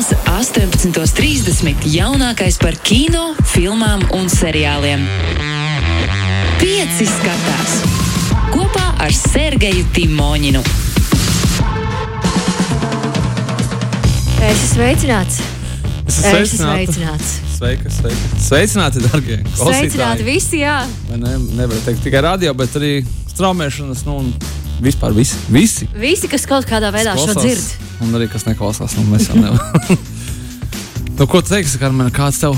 Svētdienās, 18.30. jaunākais par kino, filmām un seriāliem. Pieci skatās kopā ar Sergeju Timoņinu. Es esmu sveicināts. Es Es esmu sveicināts. sveicināts. Sveiki, sveiki. Sveicināti, darbie Sveicināti visi, jā. Ne, nevar teikt tikai radio, bet arī straumēšanas, nu, un vispār visi. visi Visi, kas kaut kādā veidā šo klausās, dzird. Un arī kas neklausās, nu, mēs jau nevaram. nu, ko teiksi, Karmen, kāds tev,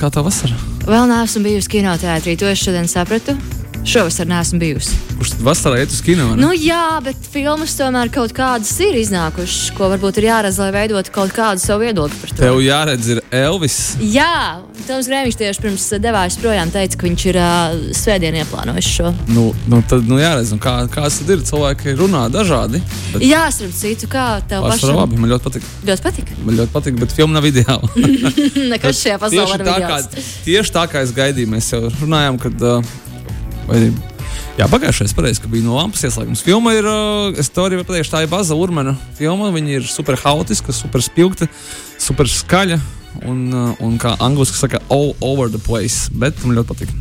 kā tev vasara? Vēl neesmu bijusi kinoteātrī, to es šodien sapratu. Šovasar neesmu bijusi. Kurš vasarā iet uz kino? ne? Nu, jā, bet filmas tomēr kaut kādas ir iznākušas, ko varbūt ir jāredz, lai veidotu kaut kādu savu viedokli par to. Tev jāredz ir Elvis. Jā, Toms Grēmiņš tieši pirms devās projām teica, ka viņš ir uh, svētdien ieplānojis šo. Nu, nu, tad nu, jāredz, un kā, kāds tad ir. Cilvēki runā dažādi. Jā, starp citu, kā tev pašam labi, man ļoti patīk. ļoti patika. Man ļoti patīk, bet filma nav ideāla. Nekas šajā pasaulē nav tieši tā kā es gaidīju, mēs jau runājām, kad. Uh, vai, Jā, pagājušajā pareizē, ka bija no lampas ieslēgums. Filma ir, uh, es to arī pateikšu, tā ir Baza Urmana filma. Viņa ir super haotiska, super spilgta, super skaļa un, uh, un kā angliski saka, all over the place. Bet man ļoti patīk.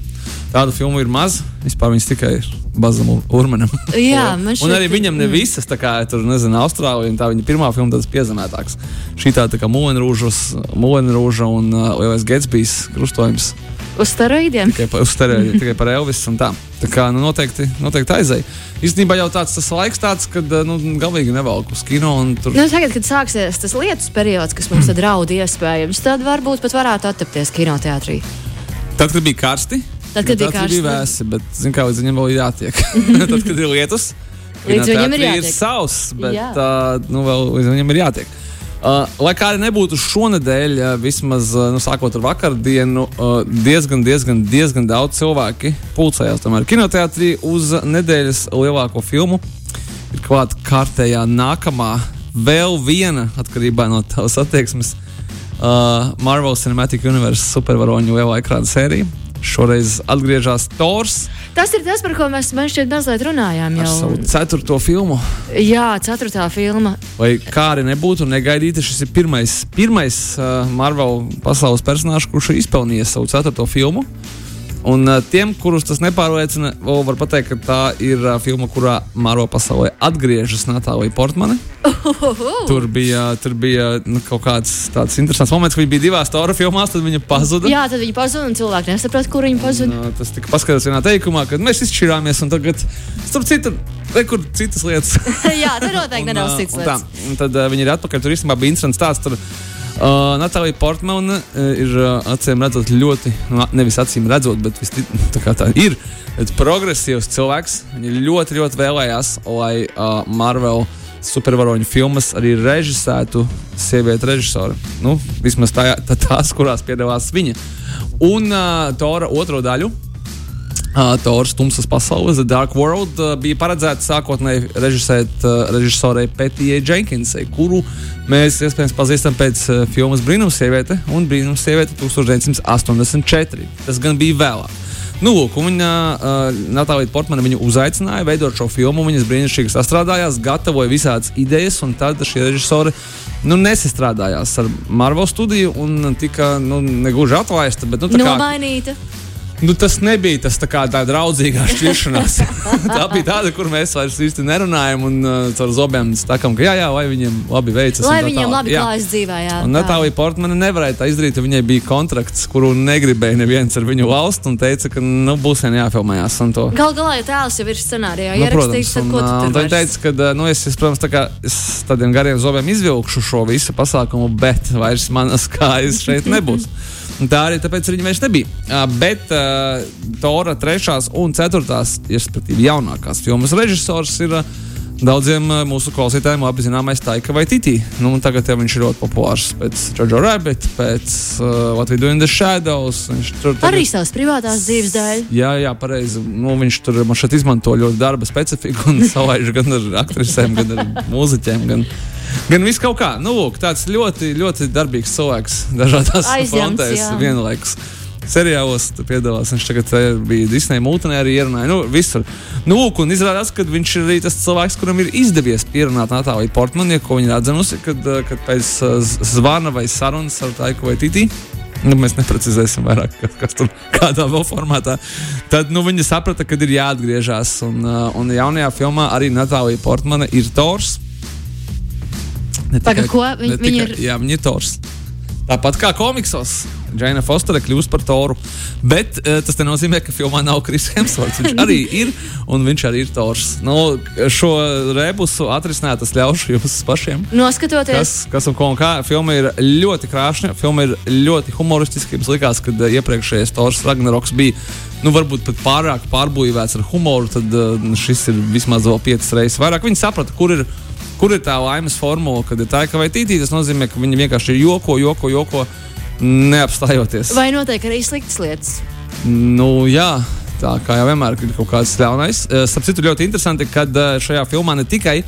Tādu filmu ir maz, vispār viņas tikai ir Bazam Urmanam. Jā, man un šķiet, arī ka- viņam ne mm. visas, tā kā tur, nezinu, Austrālija, un tā viņa pirmā filma tādas piezemētākas. Šī tā, tā kā Mūlenrūža un uh, Lielais Getsbijs krustojums Uz steroīdiem. tikai par, uz stereotipu, tikai par Elvisu un tā. Tā kā nu, noteikti, noteikti aizēja. Īstenībā jau tāds tas laiks, tāds, kad uh, nu, galīgi nevelk uz kino. Tur Nu, tagad, kad sāksies tas lietus periods, kas mums draud iespējams, tad varbūt pat varētu attapties kinoteātrī. Tad, kad bija karsti, Tad, kad bija karsti. bija vēsi, bet zin, kā, līdz viņam vēl ir jātiek. tad, kad ir lietus, Līdz viņam ir jātiek. savs, bet Jā. uh, nu, vēl līdz viņam ir jātiek. Uh, lai kā arī nebūtu šonadēļ, uh, vismaz uh, nu, sākot ar vakardienu, uh, diezgan, diezgan, diezgan daudz cilvēki pulcējās tomēr kinoteātrī uz nedēļas lielāko filmu. Ir klāta kārtējā nākamā, vēl viena atkarībā no tavas attieksmes. Uh, Marvel Cinematic Universe supervaroņu lielā ekrāna sērija. Šoreiz atgriežas Tors Tas ir tas, par ko mēs man šķiet mazliet runājām ar jau. savu ceturto filmu. Jā, ceturtā filma. Lai kā arī nebūtu negaidīti, šis ir pirmais, pirmais uh, Marvel pasaules personāžs, kurš ir izpelnījis savu ceturto filmu. Un uh, tiem, kurus tas nepārliecina, vēl var pateikt, ka tā ir uh, filma, kurā Marvel pasaulē atgriežas Natālija Portmane. Tur bija, tur bija nu, kaut kāds tāds interesants moments, kad viņa bija divās Tora filmās, tad viņa pazuda. Jā, tad viņi pazuda un cilvēki nesaprot, kur viņi pazuda. Un, uh, tas tika paskaidrots vienā teikumā, kad mēs izšķirāmies, un tagad starp citu, re, kur citas lietas. Jā, tur noteikti nedaudz ā, cits un tā. lietas. Un tad uh, viņi ir atpakaļ. Tur īstenībā bija interesants tāds. Tur, uh, Natālija Portmane uh, ir uh, acīm redzot ļoti, nu, nevis acīm redzot, bet visti, tā, tā ir. Progresīvs cilvēks. Viņa ļoti, ļoti vēlējās, lai uh, Marvel supervaroņu filmas arī režisētu sieviete režisori. Nu, vismaz tā, tā, tās, kurās piedalās viņa. Un uh, Tora otro daļu. Uh, Tors Tumsas pasaules, The Dark World, uh, bija paredzēts sākotnēji režisēt uh, režisorei Petijai Jenkinsai, kuru mēs iespējams pazīstam pēc uh, filmas Brīnums sieviete un Brīnums sieviete 1984. Tas gan bija vēlāk. Nu, lūk, viņa, uh, Natālija Portmane viņu uzaicināja veidot šo filmu. Viņas brīnišķīgi sastrādājās, gatavoja visādas idejas, un tad šie režisori nu, nesastrādājās ar Marvel studiju un tika nu, negluži atlaista. Bet, nu, tā kā- Nomainīta. Nu, tas nebija tas tā kā tā draudzīgā šķiršanās. tā bija tāda, kur mēs vairs īsti nerunājam un uh, caur zobiem sakām, ka jā, jā, lai viņiem labi veicas. Lai tā viņiem tālāk. labi klājas dzīvē. Jā, Un tā. Natālija Portmane nevarēja tā izdarīt, jo viņai bija kontrakts, kuru negribēja neviens ar viņu valstu un teica, ka nu, būs vien jāfilmējās. un to- Gal galā jau tēls jau ir scenārijā Nu, ierakstīts, tad ko tu un tur vairs? teica, ka ā, nu, es, es, protams, tā kā es tādiem gariem zobiem izvilkšu šo visu pasākumu, bet vairs manas kājas šeit nebūs. Tā arī tāpēc viņa vairs nebija. Uh, bet uh, Tora 3. un 4. respektīvi jaunākās filmas režisors ir uh, daudziem mūsu klausītājiem labi zināmais Taika vai Titī. Nu, tagad jau viņš ir ļoti populārs pēc Jojo Rabbit, pēc uh, What We Do in the Shadows. Viņš tur tagad- Arī savas privātās dzīves dēļ. Jā, jā, pareizi. Nu, viņš tur man šeit izmanto ļoti darba specifiku un salaiž gan ar aktrisēm, gan ar mūziķiem. Gan, gan viss kaut kā. Nu, lūk, tāds ļoti, ļoti darbīgs cilvēks dažādās frontēs vienlaikus. seriālos piedalās. Viņš tagad eh, bija Disneja mūtenē arī ierunāja. Nu, visur. Nu, lūk, un izrādās, ka viņš ir arī tas cilvēks, kuram ir izdevies pierunāt Natāliju Portmanu, ko viņa atzinusi, kad, eh, kad pēc eh, zvana vai sarunas ar Taiku vai Titī. Nu, mēs neprecizēsim vairāk, kas, kas tur kādā vēl formātā. Tad nu, viņa saprata, ka ir jāatgriežas. Un, un jaunajā filmā arī Natālija Portmana ir Tors. Pagaid, ko? Viņ, tikai, viņa ir- Jā, viņa ir Tors. Tāpat kā komiksos, Džaina Fostere kļūst par Toru. Bet uh, tas nenozīmē, ka filmā nav Kris Hemsvorts. Viņš arī ir, un viņš arī ir Tors. Nu, šo rebusu atrisināt, tas ļaušu jums pašiem. Noskatoties, Kas, kas un ko un kā. Filma ir ļoti krāšņa, filma ir ļoti humoristiska. Mums likās, ka uh, iepriekšējais Tors Ragnaroks bija nu, varbūt pat pārāk pārbūvēts ar humoru, tad uh, šis ir vismaz vēl piecas reizes vairāk. Viņi saprata, kur ir. Kur ir tā laimes formula, kad ir tā, ka vai tītī, tas nozīmē, ka viņi vienkārši ir joko, joko, joko, neapstājoties. vai notiek arī sliktas lietas? Nu, jā, tā kā jau vienmēr ir kaut kāds ļaunais. Eh, Starp citu, ļoti interesanti, ka šajā filmā ne tikai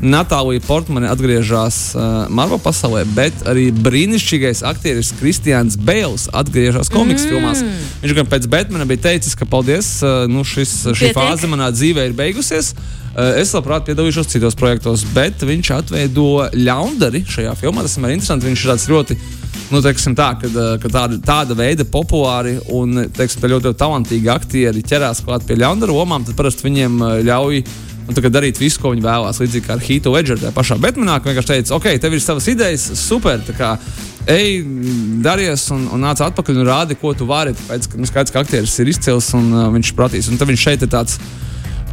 Natālija Portmane atgriežas uh, Marvel pasaulē, bet arī brīnišķīgais aktieris Kristians Bēls atgriežas komiks mm. filmās. Viņš gan pēc Batmana bija teicis, ka paldies, uh, nu šis, šī Pietiek. fāze manā dzīvē ir beigusies. Uh, Es labprāt piedalīšos citos projektos, bet viņš atveido ļaundari šajā filmā. Tas man ir interesanti. Viņš ir tāds ļoti nu, teiksim, tā, kad, eh, kad tāda, tāda veida populāri un teiksim, tā ļoti, ļoti talantīgi aktieri ķerās klāt pie ļaundaru lomām, tad parasti viņiem eh, ļauj. Nu, tā kā darīt visu, ko viņi vēlās, līdzīgi kā ar Hītu Ledgeru. Tajā pašā Batmanā, ka vienkārši teica, ok, tev ir savas idejas, super. tā Kā, ej, daries un, un nāc atpakaļ un rādi, ko tu vari. Tāpēc, ka, nu, skaidrs, ka aktieris ir izcils un uh, viņš protīs. Un tad viņš šeit ir tāds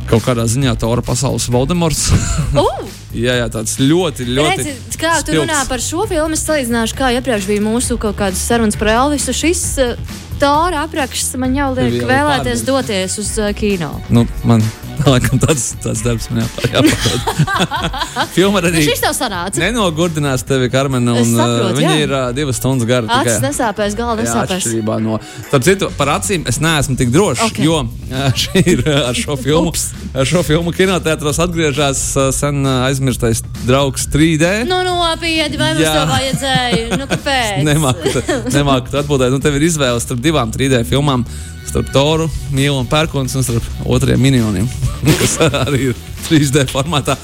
kaut kādā ziņā Tora pasaules Voldemorts. Uh, jā, jā, tāds ļoti, ļoti. redzi, kā tu spilgts. runā par šo filmu, es salīdzināšu, kā iepriekš bija mūsu kaut kādas sarunas par Elvisu. Šis uh, Tora apraksts man jau liek vēlēties pārdod. doties uz uh, kino. Nu, man laikam tāds, tāds darbs man jāpā- jāpārāk. Filma arī Šis tev sanāca. nenogurdinās tevi, Karmena. Un, saprotu, uh, viņa jā. ir uh, divas stundas gara. Acis nesāpēs, galva nesāpēs. atšķirībā no. Starp citu, par acīm es neesmu tik drošs, Ok. okay. jo uh, šī ir uh, ar šo filmu. Ar šo filmu kinoteātros atgriežas uh, sen uh, aizmirstais draugs 3D. Nu, nopietni, vai mums to vajadzēja? Nu, kāpēc? Nemāku, nemāku tā atbildēt. Nu, tev ir izvēle starp divām 3D filmām. Starp Toru, Mīlu un Pērkons un starp otriem minioniem, kas arī ir 3D formātā.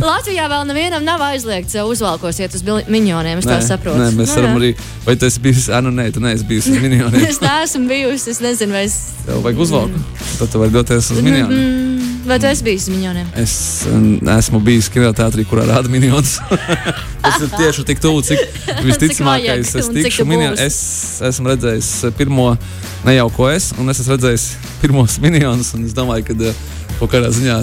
Latvijā vēl nevienam nav aizliegts uh, uzvalkos iet uz minioniem, es tā saprotu. nē, mēs Nu, varam arī. Vai tu esi bijis? Ah, nu, nē, tu neesi bijis uz minioniem. Es neesmu bijusi, es nezinu, vai es. Tev vajag uzvalku. Tad tu vari doties uz minioniem. Vai tu esi bijis minioniem? Es esmu bijis kinoteātrī, kurā rāda minionus. Tas ir tieši tik tuvu, cik visticamākais es tikšu būsi. Es esmu redzējis eh, pirmo nejauko es, un es esmu redzējis pirmos minionus, un es domāju, ka eh, kaut kādā ziņā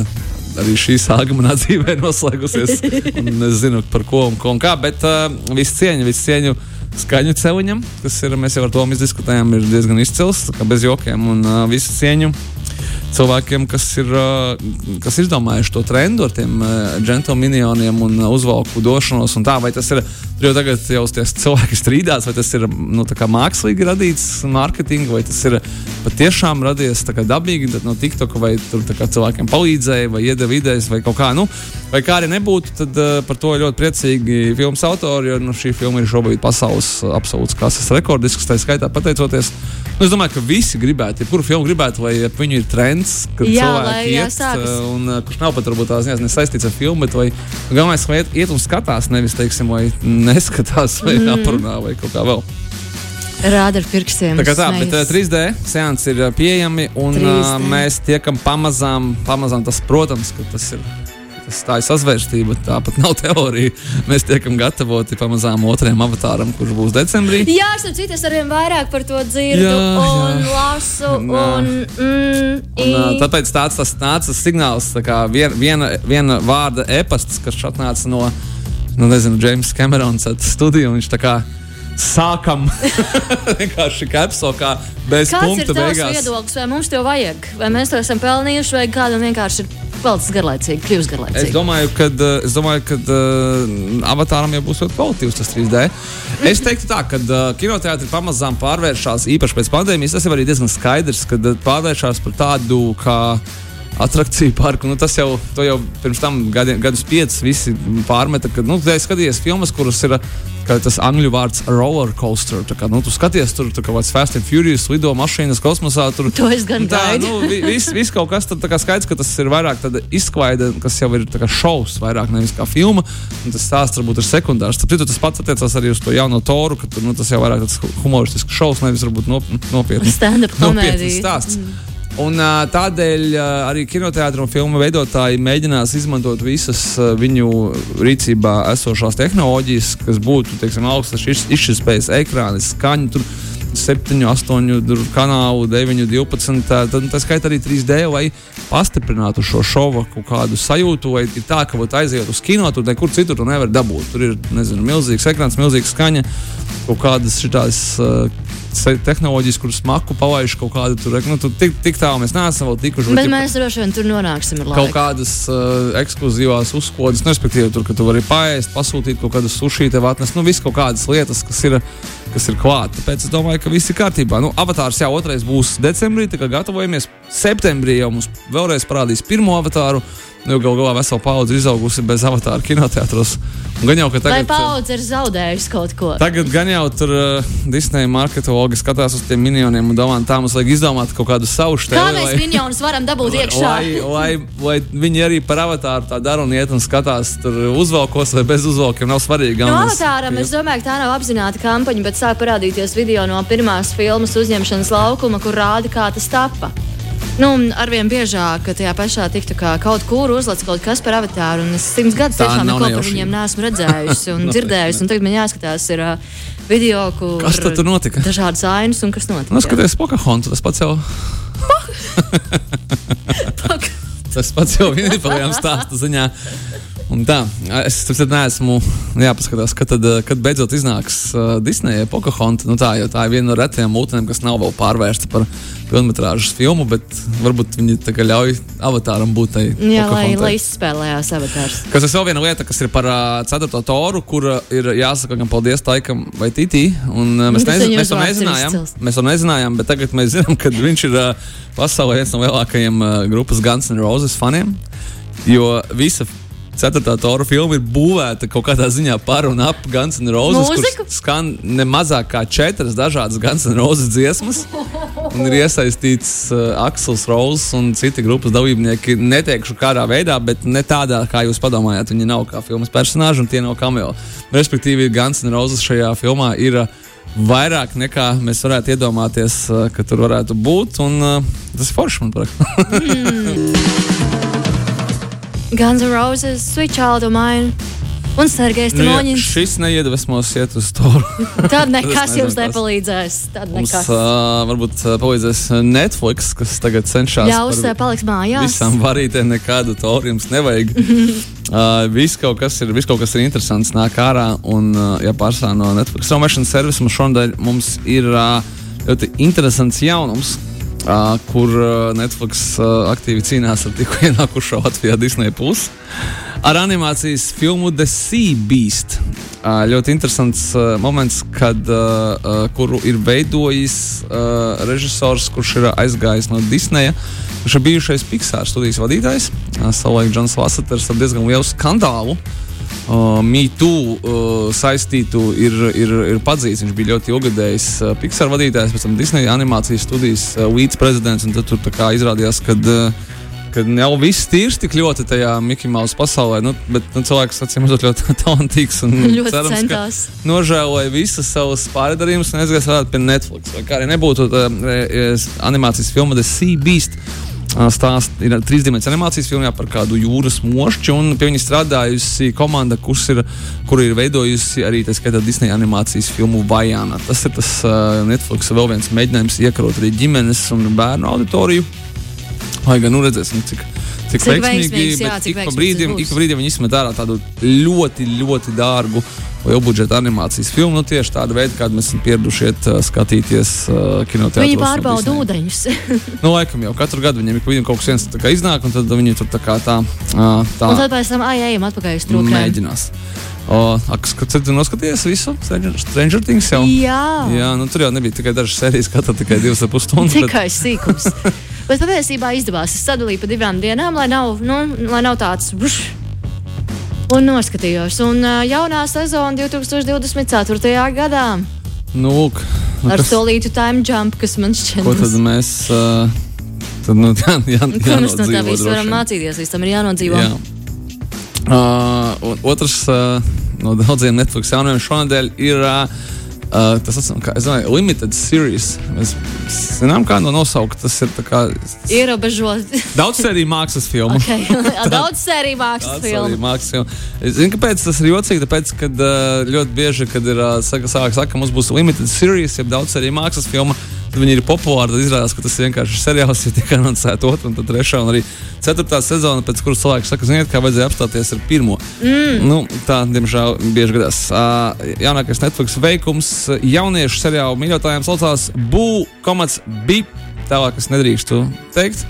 arī šī sāga manā dzīvē noslēgusies. un Es zinu, par ko un, ko un kā, bet uh, visu cieņu, visu cieņu skaņu celiņam, kas ir, mēs jau ar to izdiskutējām, ir diezgan izcils, kā bez jokiem, un uh, visu cieņu cilvēkiem, kas ir kas izdomājuši to trendu ar tiem džentlmeniem un uzvalku došanos. Un tā, vai tas ir jau tagad jau cilvēki strīdās, vai tas ir nu, mākslīgi radīts mārketing, vai tas ir patiešām radies dabīgi no TikTok, vai tur cilvēkiem palīdzēja, vai iedeva idejas, vai kaut kā. Nu, vai kā arī nebūtu, tad par to ļoti priecīgi filmas autori, jo nu, šī filma ir šobrīd pasaules absolūts klases rekordisks, tā skaitā pateicoties. Nu, es domāju, ka visi gribētu, ja kuru filmu gribētu, lai viņu ir trends, kad Jā, cilvēki lai, jā, iet, uh, un uh, kurš nav pat varbūt tās ziņās nesaistīts ar filmu, bet galvenais, lai iet, iet un skatās, nevis, teiksim, vai neskatās, vai mm. aprunā, vai kaut kā vēl. Rāda ar pirkstiem. Tā kā tā, bet uh, 3D seanss ir uh, pieejami, un 3D. uh, mēs tiekam pamazām, pamazām tas, protams, ka tas ir. Tā ir sazvērstība, tāpat nav teorija. Mēs tiekam gatavoti pamazām otrajam avatāram, kurš būs decembrī. Jā, es citu, es arvien vairāk par to dzirdu Jā, un jā. lasu. Un, mm, Un, tāpēc tāds tas nāca signāls, kā vien, viena, viena vārda e-pasts, kas šeit nāca no, nu, nezinu, James Camerons studiju. Viņš tā kā sākam vienkārši kapso, kā bez Kāds ir punkta tavs beigās. viedoklis, vai mums to vajag? Vai mēs to esam pelnījuši, vai kādam vienkārši ir palicis garlaicīgi, kļūst Es garlaicīgi? domāju, ka, es domāju, ka uh, avatāram jau būs ļoti kvalitīvs tas 3D. Es teiktu, tā, ka uh, kinoteātris pamazām pārvēršas īpaši pēc pandēmijas. Tas ir arī diezgan skaidrs, ka pārvēršas par tādu kā Attrakciju parku. Nu, tas jau, jau pirms tam gadi, gadus piecus visi pārmeta, ka, nu, ja skaties filmas, kuras ir tas angļu vārds roller coaster. Tā kā, nu, tu skaties, tur ir kaut kāds Fast and Furious, lido mašīnas kosmosā. Tur, To es gan tā, gaidu. nu, vi- viss vis kaut kas tāds - skaidrs, ka tas ir vairāk izklaide, kas jau ir tā šovs, vairāk nevis kā filma. Un tas stāsts varbūt ir sekundārs. Tad tas pats attiecās arī uz to jauno toru, ka tur, nu, tas jau vairāk tāds humoristisks šovs, nevis varbūt nop, nopietns. Stand-up Nopietns komēdija. stāsts. Un, tādēļ arī kinoteātris un filmu veidotāji mēģinās izmantot visas viņu rīcībā esošās tehnoloģijas, kas būtu teiksim, augstas iz- izšķirtspējas ekrāni, skaņa. Tur, 7, 8 tur kanālu, 9, 12. Tā, tā skaitā arī 3D, lai pastiprinātu šo šovu kādu sajūtu. Vai ir tā, ka vat, aizejot uz kino, tur nekur citur tu nevar dabūt. Tur ir nezinu, milzīgs ekrāns, milzīga skaņa, kaut kādas šitās, uh, tehnoloģijas, kuras smaku palaiž kaut kādu tur. Nu, tur tik, tik tālu mēs neesam vēl tikuši. Bet ja mēs droši vien tur nonāksim kaut kādas uh, ekskluzīvās uzkodas, nu, respektīvi, tur, ka tu vari paēst, pasūtīt kaut kādu sushi, tev atnest, nu, viss kaut kādas lietas, kas ir, kas ir klāta. Tāpēc es domāju, ka viss ir kārtībā. Nu, avatārs jau otrais būs decembrī, tā kā gatavojamies. Septembrī jau mums vēlreiz parādīs pirmo avatāru. Nu, Galu galā vesela paudze izaugusi bez avatāra kinoteātros. Gan jau, ka Vai tagad, paudze ir zaudējusi kaut ko? Tagad gan jau tur uh, Disneja marketologi skatās uz tiem minioniem un domā, tā mums vajag izdomāt kaut kādu savu Kā stēli. mēs minionus varam dabūt iekšā? Lai, lai, lai viņi arī par avatāru tā dara un iet un skatās, tur uzvalkos vai bez uzvalkiem. Nav svarīgi. No galvenais- avatāram es domāju, ka tā nav apzināta kampaņa, bet sāk parādīties video no pirmās filmas uzņemšanas laukuma, kur rāda, kā tas tappa. Nu, arvien biežāk ka tajā pašā tiktu kā kaut kur uzlats kaut kas par avatāru. Un es simts gadus Tā tiešām neko par viņiem neesmu redzējusi un dzirdējusi. Un tagad man jāskatās ir uh, video, kur Kas tad tur notika? Dažādas ainas un kas notika. Nu, skaties, Pocahontas, tas pats jau. Tas pats jau ir pagaidām stāstu ziņā. Un tā, es tam neesmu. Jāpaskatās, kad, tad, kad beidzot iznāks uh, Disneja Pocahontas. Nu, tā, tā ir viena no retajām mūtēm, kas nav vēl pārvērsta par filmas filmu, bet varbūt viņi tā kā ļauj avatāram būt tai. Jā, lai, Pocahontai. lai izspēlējās avatārs. Kas ir vēl viena lieta, kas ir par uh, 4. toru, kur ir jāsaka gan paldies Taikam vai Titī. Un, uh, mēs, nezin, mēs to nezinājām. Mēs to nezinājām, bet tagad mēs zinām, ka viņš ir uh, pasaulē viens no lielākajiem uh, grupas Guns N' Roses faniem. Jo visa 4. tora filma ir būvēta kaut kādā ziņā par un ap Guns N' Roses, Mūziku? kur skan ne mazāk kā četras dažādas Guns N' Roses dziesmas. Un ir iesaistīts uh, Aksels Rose un citi grupas dalībnieki. Neteikšu kādā veidā, bet ne tādā, kā jūs padomājat. Viņi nav kā filmas personāži un tie nav cameo. Respektīvi, Guns N' Roses šajā filmā ir uh, vairāk nekā mēs varētu iedomāties, uh, ka tur varētu būt. Un, uh, tas ir forši man patīk. Guns N' Roses, Sweet Child of Mine un Sergejs Nu, ja Timoņins. šis neiedvesmos iet uz to. Tad nekas jums nepalīdzēs. Tad Mums nekas. uh, varbūt uh, palīdzēs Netflix, kas tagad cenšas Ļaus par uh, paliks mājās. visām varītēm, nekādu toru jums nevajag. uh, viss kaut kas ir, viss kaut kas ir interesants, nāk ārā. Un, uh, ja pārsvarā no Netflix straumēšanas servisa mums šodien mums ir uh, ļoti interesants jaunums. Uh, kur uh, Netflix uh, aktīvi cīnās ar tikko ienākušo Latvijā Disney Plus ar animācijas filmu The Sea Beast. Ļoti interesants moments, kad, kuru ir veidojis režisors, kurš ir aizgājis no Disneja. Viņš ir bijušais Pixar studijas vadītājs. Savulaik Džons Lasaters ar diezgan lielu skandālu. Uh, MeToo uh, saistītu ir, ir, ir padzīts. Viņš bija ļoti ilgadējis uh, Pixar vadītājs, pēc tam Disneja animācijas studijas uh, līdzprezidents. un Tad tur izrādījās, ka uh, kad jau viss tīrs tik ļoti tajā Mickey Mouse pasaulē, nu, bet nu, cilvēks acīm redzot ļoti talantīgs un Ļoti cerams, centās. ka nožēloja visas savas pārdarījumus un aizgāja strādāt pie Netflix. Vai kā arī nebūtu tā, e, animācijas filma The Sea Beast. Stāsts ir trīsdimensijas animācijas filmā par kādu jūras mošķi, pie viņa strādājusi komanda, kurš ir, kur ir veidojusi arī tā skaitā Disneja animācijas filmu Vajana. Tas ir tas uh, Netflix vēl viens mēģinājums iekarot arī ģimenes un bērnu auditoriju. Lai gan nu redzēsim, cik, cik, Cik veiksmīgs, jā, cik ik pa brīdim, brīdim viņi izmet ārā tādu ļoti, ļoti dārgu lielu budžeta animācijas filmu. Nu, tieši tādu veidu, kādu mēs esam pieraduši iet, skatīties uh, kinoteātros. Viņi pārbauda ūdeņus. Nu, laikam jau katru gadu viņiem brīdim kaut kas viens tā kā iznāk, un tad viņi tur tā kā tā, uh, tā Un tad pēc tam ai, ejam atpakaļ uz trūkumiem. mēģinās. Kad tu noskaties visu Stranger, Things jau? Jā, Jā, nu, tur jau nebija tikai dažas sērijas, katra tikai divas ar pus stundas. bet- tikai sīkums. Bet patiesībā izdevās. Es sadalīju pa divām dienām, lai nav, nu, lai nav tāds. Buš, un noskatījos. Un uh, jaunā sezona 2024. gadā Nu, lūk, nu, ar kas- solītu time jump, kas man šķiet. Ko tad mēs. Uh, tad, nu, jā, jā, Ko mēs no tā droši varam mācīties? Līdz tam ir jānodzīvo. Jā. Uh, otrs uh, no daudziem Netflix jaunajiem šonadēļ ir uh, uh, tas, es domāju, limited series. Mēs zinām, kā no nosaukt. Tas ir tā kā Ierobežot. daudz sēriju mākslas filmu. okay. Daudz sēriju mākslas filmu. mākslinieks filma. Es zinu, kāpēc tas ir jocīgi. Tāpēc, ka uh, ļoti bieži, kad ir uh, saka, sāk, saka, ka mums būs limited series, jeb daudz arī mākslas filma, tad viņi ir populāri. Tad izrādās, ka tas ir vienkārši seriāls, ja tiek anoncēta otrā un tad trešā un arī ceturtā sezona, pēc kuras cilvēks saka, ziniet, kā vajadzēja apstāties ar pirmo. Mm. Nu, tā, diemžēl, bieži gadās. Uh, jaunākais Netflix veikums jauniešu seriālu mīļotājiem saucās Boo, komats Bip. Tālāk es nedrīkstu teikt.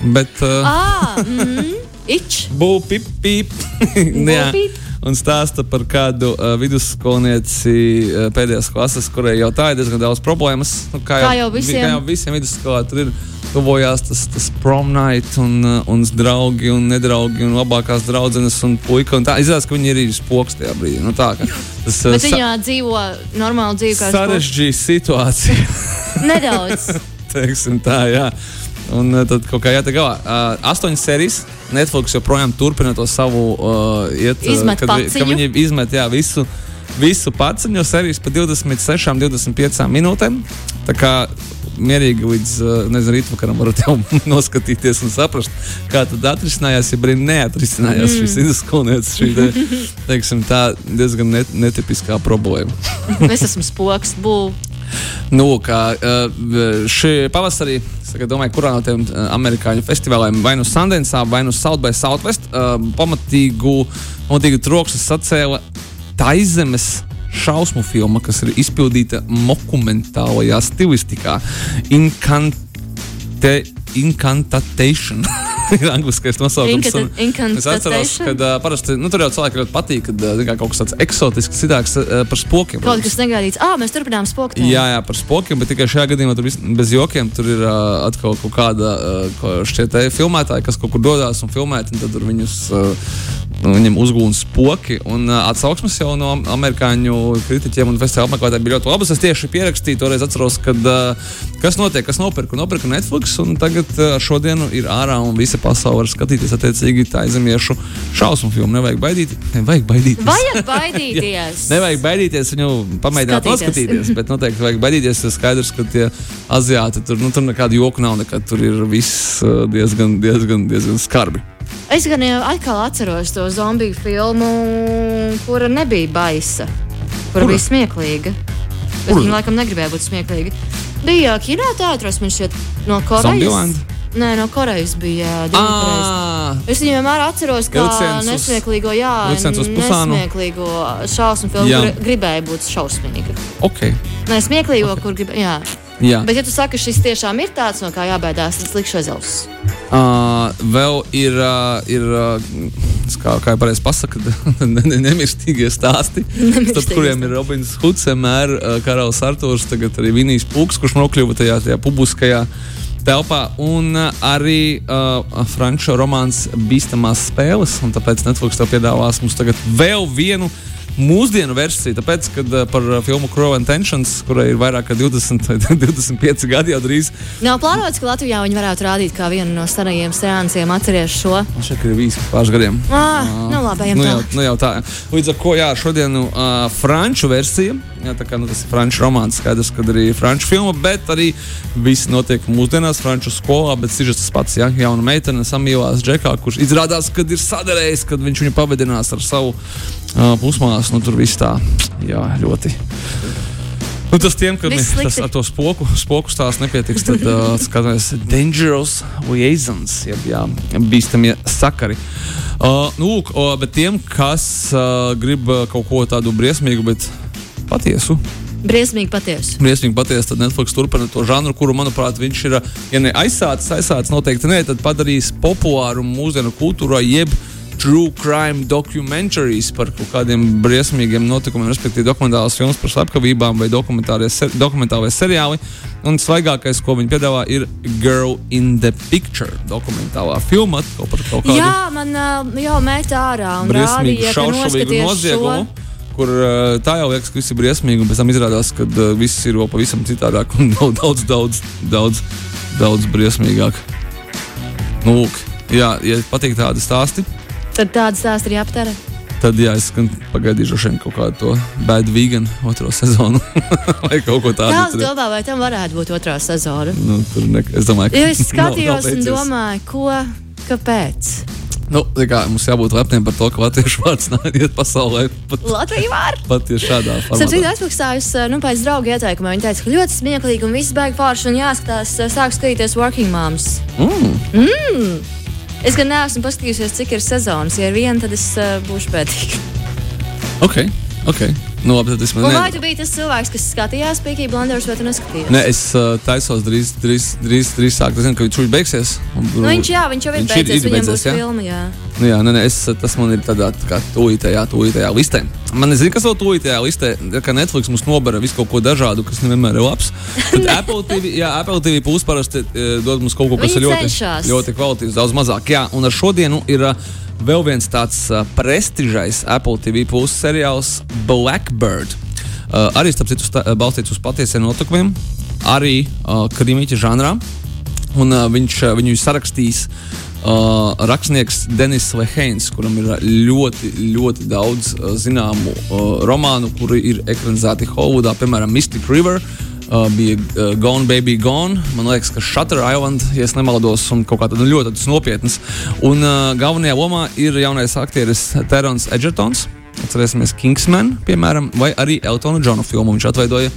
Bet, uh, Ah, mm, ič. Būpīp, pīp. Jā. Būpīp. Un stāsta par kādu uh, vidusskolnieci uh, pēdējās klases, kurai jau tā ir diezgan daudz problēmas. Nu, Kā jau visiem. Kā jau visiem vidusskolā tur ir. Tuvojās tas, tas prom night, un, uh, un draugi, un nedraugi, un labākās draudzenes, un puika. Un tā izrādās, ka viņi ir arī spoks tajā brīdī. Nu, tā, ka tas uh, Bet viņa dzīvo normālu dzīvi, kā sarežģīja situāciju. Nedaudz. Teiksim tā, jā. Un uh, tad kaut kā jātiek galā. Uh, astoņas sērijas. Netflix joprojām turpina to savu uh, iet, Izmet kad, paciņu. kad viņi izmet jā, visu, visu paciņu, sērijas pa 26, 25 minūtēm. Tā kā mierīgi līdz nezinu, rītvakaram varat jau noskatīties un saprast, kā tad atrisinājās, ja arī neatrisinājās mm. šis izdevums, šī te, teiksim, tā diezgan net, netipiskā problēma. Es esmu spoks, būvu. Nu, kā šī pavasarī, es domāju, kurā no tiem amerikāņu festivāliem, vai nu Sundance, vai nu South by Southwest, pamatīgu, pamatīgu troksni sacēla Taizemes šausmu filma, kas ir izpildīta dokumentālajā stilistikā. Inkante, incantation. ir angliskais nosaukums. Un Es atceros, ka uh, parasti nu, tur jau cilvēkiem ļoti patīk, kad uh, kā kaut kas tāds eksotisks, citāks uh, par spokiem. Kaut kas negaidīts. Ah, mēs turpinām spokt. Jā, jā, par spokiem, bet tikai šajā gadījumā tur vis- bez jokiem. Tur ir uh, atkal kaut kāda uh, šķietēja filmētāja, kas kaut kur dodas un filmē, un tad tur viņus. Uh, Viņam uzgūna spoki, un uh, atsauksmes jau no amerikāņu kritiķiem un festivāla apmeklētājiem bija ļoti labas. Es tieši pierakstīju, toreiz atceros, kad, uh, kas notiek, kas nopirka. Nopirka Netflix, un tagad uh, šodienu ir ārā, un visa pasaule var skatīties attiecīgi tā aizemiešu šausmu filmu. Nevajag baidīties. Nevajag baidīties. Vajag baidīties. Nevajag baidīties viņu pamēģināt Skatīties. noskatīties, bet noteikti vajag baidīties. Ir skaidrs, ka tie aziāti tur, nu, tur nekāda joka nav. Nekad, tur ir viss uh, diezgan, diezgan, diezgan skarbi. Es gan jau atkal atceros to zombiju filmu, kura nebija baisa, kura Kura? bija smieklīga. Kura? viņa laikam negribēja būt smieklīga. Bija kinoteātris, man šķiet, no Korejas. Nē, no Korejas bija divi Korejas. Ah, Es viņu vienmēr atceros, kā nesmieklīgo, jā, nesmieklīgo šausmu filmu, kur gribēja būt šausmīga. ok. Nē, smieklīgo, kur gribēja. Jā. Bet, ja tu saki, ka šis tiešām ir tāds, no kā jābaidās, tad likšu aiz auss. Uh, vēl ir, uh, ir uh, kā, kā jau pareizi pasakā, ne, ne, nemirstīgie stāsti, starp kuriem ir Robins Huds, vienmēr uh, Karalis Artūrs, tagad arī Vinijs Pūks, kurš nokļuva tajā, tajā publiskajā telpā, un arī uh, franču romāns Bīstamās spēles, un tāpēc Netflix tev piedāvās mums tagad vēl vienu mūsdienu versiju, tāpēc, kad uh, par uh, filmu Crow and Tensions, kurai ir vairāk kā 20, vai 25 gadi jau drīz, Nav plānots, ka Latvijā viņi varētu rādīt kā vienu no senajiem seansiem. Atceries šo? man šeit ir vīzis pāris gadiem. Ah, nu labi, nu, jau, nu jau tā. Līdz ar to, jā, šodien uh, franču versija. Jā, tā kā nu, tas ir franču romāns, skaidrs, ka arī franču filma, bet arī viss notiek mūsdienās, franču skolā. Bet sižets tas pats, ja jauna meitene samīlās Džekā, kurš izrādās, ka ir sadarējis, kad viņš viņu pavadinās ar savu uh, pusmāsu. Nu, tur viss tā, jā, ļoti. Nu, tas tiem, kam ir ar to spoku, spoku stāstu nepietiks, tad uh, skatāmies Dangerous Liaisons, jeb jā, bīstamie sakari. Uh, nu, lūk, o, bet tiem, kas uh, grib uh, kaut ko tādu briesmīgu, bet patiesu, Briesmīgi patiesi. briesmīgi patiesu, tad Netflix turpina to žanru, kuru, manuprāt, viņš ir, ja ne aizsācis, aizsācis noteikti ne, tad padarījis populāru mūsdienu kultūrā, jeb true crime documentaries par kaut kādiem briesmīgiem notikumiem, respektīvi dokumentālās filmas par slepkavībām vai ser, dokumentālais seriāli. Un svaigākais, ko viņi piedāvā, ir Girl in the Picture dokumentālā filma par kaut kādu. Jā, man jau metā ārā un rādīja, ka noziegumu. Šo kur uh, tā jau liekas, ka viss ir briesmīgi, un pēc tam izrādās, ka uh, viss ir vēl pavisam citādāk un daudz, daudz, daudz, daudz briesmīgāk. Nu, lūk, jā, ja patīk tādi stāsti, tad tādi stāsti ir jāaptver. Tad, jā, es pagaidīšu šeit kaut kādu to bēdu veganu otro sezonu. vai kaut ko tādu. Kāds domā, vai tam varētu būt otrā sezona? Nu, tur ne, es domāju, ka. Jo es skatījos nav, nav un domāju, ko, kāpēc. Nu, kā, mums jābūt lepniem par to, ka latviešu vārds nāciet pasaulē. Pat, Latvija var. Pat tieši šādā formā. Sapratu, atmaksājus nu, pēc draugu ieteikumiem. Viņi teica, ka ļoti smieklīgi un viss beigas forši un jāskatās, sāk skatīties Working Moms. Mm. Mm. Es gan neesmu paskatījusies, cik ir sezonas. Ja ir viena, tad es uh, būšu pētīgi. Ok, ok. Nu, labi, tas man ir. Vai tu biji tas cilvēks, kas skatījās Peaky Blinders, vai tu neskatījāties? Nē, es uh, taisos drīz, drīz, drīz, drīz sākt. Es zinu, ka viņš beigsies. Un, nu, viņš, jā, viņš jau ir viņš beidzies. Ir, ir beidzies jā? Filma, jā. Nu, jā, nē, nē, es, tas man ir tādā tā kā tūlītējā, tūlītējā listē. Man nezinu, kas vēl tūlītējā listē, ka Netflix mums nobara visu kaut ko dažādu, kas nevienmēr ir labs. Tad Apple TV, jā, Apple TV plus parasti uh, dod mums kaut ko, kas Viņi ir ļoti, cenšas. ļoti kvalitīvs, daudz mazāk. Jā, un ar šodienu ir. Uh, Vēl viens tāds prestižais Apple TV plus seriāls Blackbird. Uh, arī starp citu balstīts uz patiesiem notikumiem, arī uh, krimīķa žanrā. Un, uh, viņš uh, viņu sarakstīs uh, rakstnieks Denis Leheins, kuram ir ļoti, ļoti daudz uh, zināmu uh, romānu, kuri ir ekranizēti Holivudā, piemēram, Mystic River. Uh, bija uh, Gone Baby Gone. Man liekas, ka Shutter Island, ja nemaldos, un kaut kā tāda ļoti nopietnas. Un uh, galvenajā lomā ir jaunais aktieris Terence Edgertons. Atcerēsimies Kingsman, piemēram, vai arī Eltona Džona filmu. Viņš atveidoja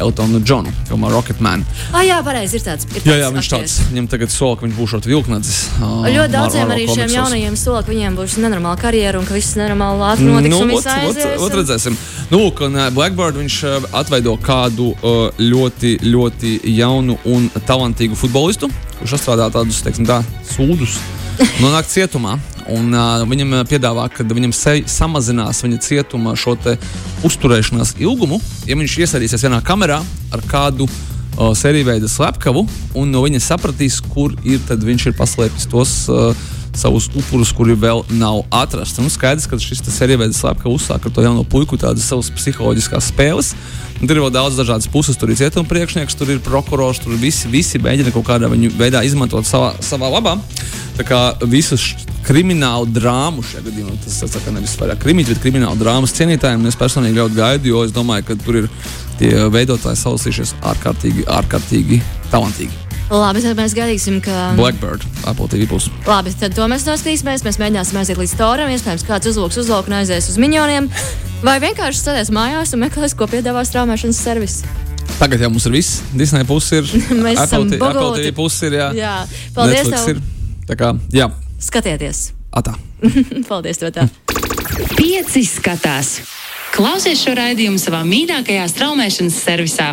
Eltonu Džonu, filmā Rocketman. Ah, jā, pareizi, ir tāds. Ir tāds jā, jā, viņš tāds. Viņam tagad sola, ka viņš būs šāds vilknadzis. Uh, ļoti daudziem arī šiem jaunajiem sola, ka viņiem būs nenormāla karjera un ka viss nenormāli ātri notiks. Nu, ot, ot, ot, redzēsim. Nu, un Blackbird viņš atveido kādu uh, ļoti, ļoti jaunu un talantīgu futbolistu, kurš strādā tādus, teiksim tā, sūdus. Nonāk cietumā, Un, uh, viņam piedāvā, ka viņam samazinās viņa cietuma šo uzturēšanās ilgumu, ja viņš iesaistīsies vienā kamerā ar kādu uh, sēriju veidu slepkavu, un no viņa sapratīs, kur ir viņš ir paslēpis tos. Uh, savus upurus, kuri vēl nav atrasti. Nu, skaidrs, ka šis seriāls slēpjas uzsāk ar to jauno puiku, tādas savas psiholoģiskās spēles. Un tur ir vēl daudz dažādas puses. Tur ir cietuma priekšnieks, tur ir prokurors, tur visi, visi mēģina kaut kādā veidā izmantot savā, savā labā. Tā kā visus kriminālu drāmu šajā gadījumā. Tas ir nevis vairāk krimīņš, bet kriminālu drāmas cienītājiem. Es personīgi ļoti gaidu, jo es domāju, ka tur ir tie veidotāji salasījušies ārkārtīgi, ārkārtīgi talantīgi. Labi, tad mēs gaidīsim, ka. Blackbird, Apple TV būs. Labi, tad to mēs noskatīsimies. Mēs mēģināsim aiziet līdz toram. Iespējams, kāds uzlūks uzlūku un aizies uz minioniem. Vai vienkārši sēdēs mājās un meklēs, ko piedāvā straumēšanas servis. Tagad jau mums ir viss. Disneja puses ir. mēs Apple, esam Apple TV puses ir. Jā, jā. paldies. Netflix tev. ir. Tā kā, jā. Skatieties! Atā. Paldies, Totā! Pieci skatās! Klausies šo raidījumu savā mīļākajā straumēšanas servisā!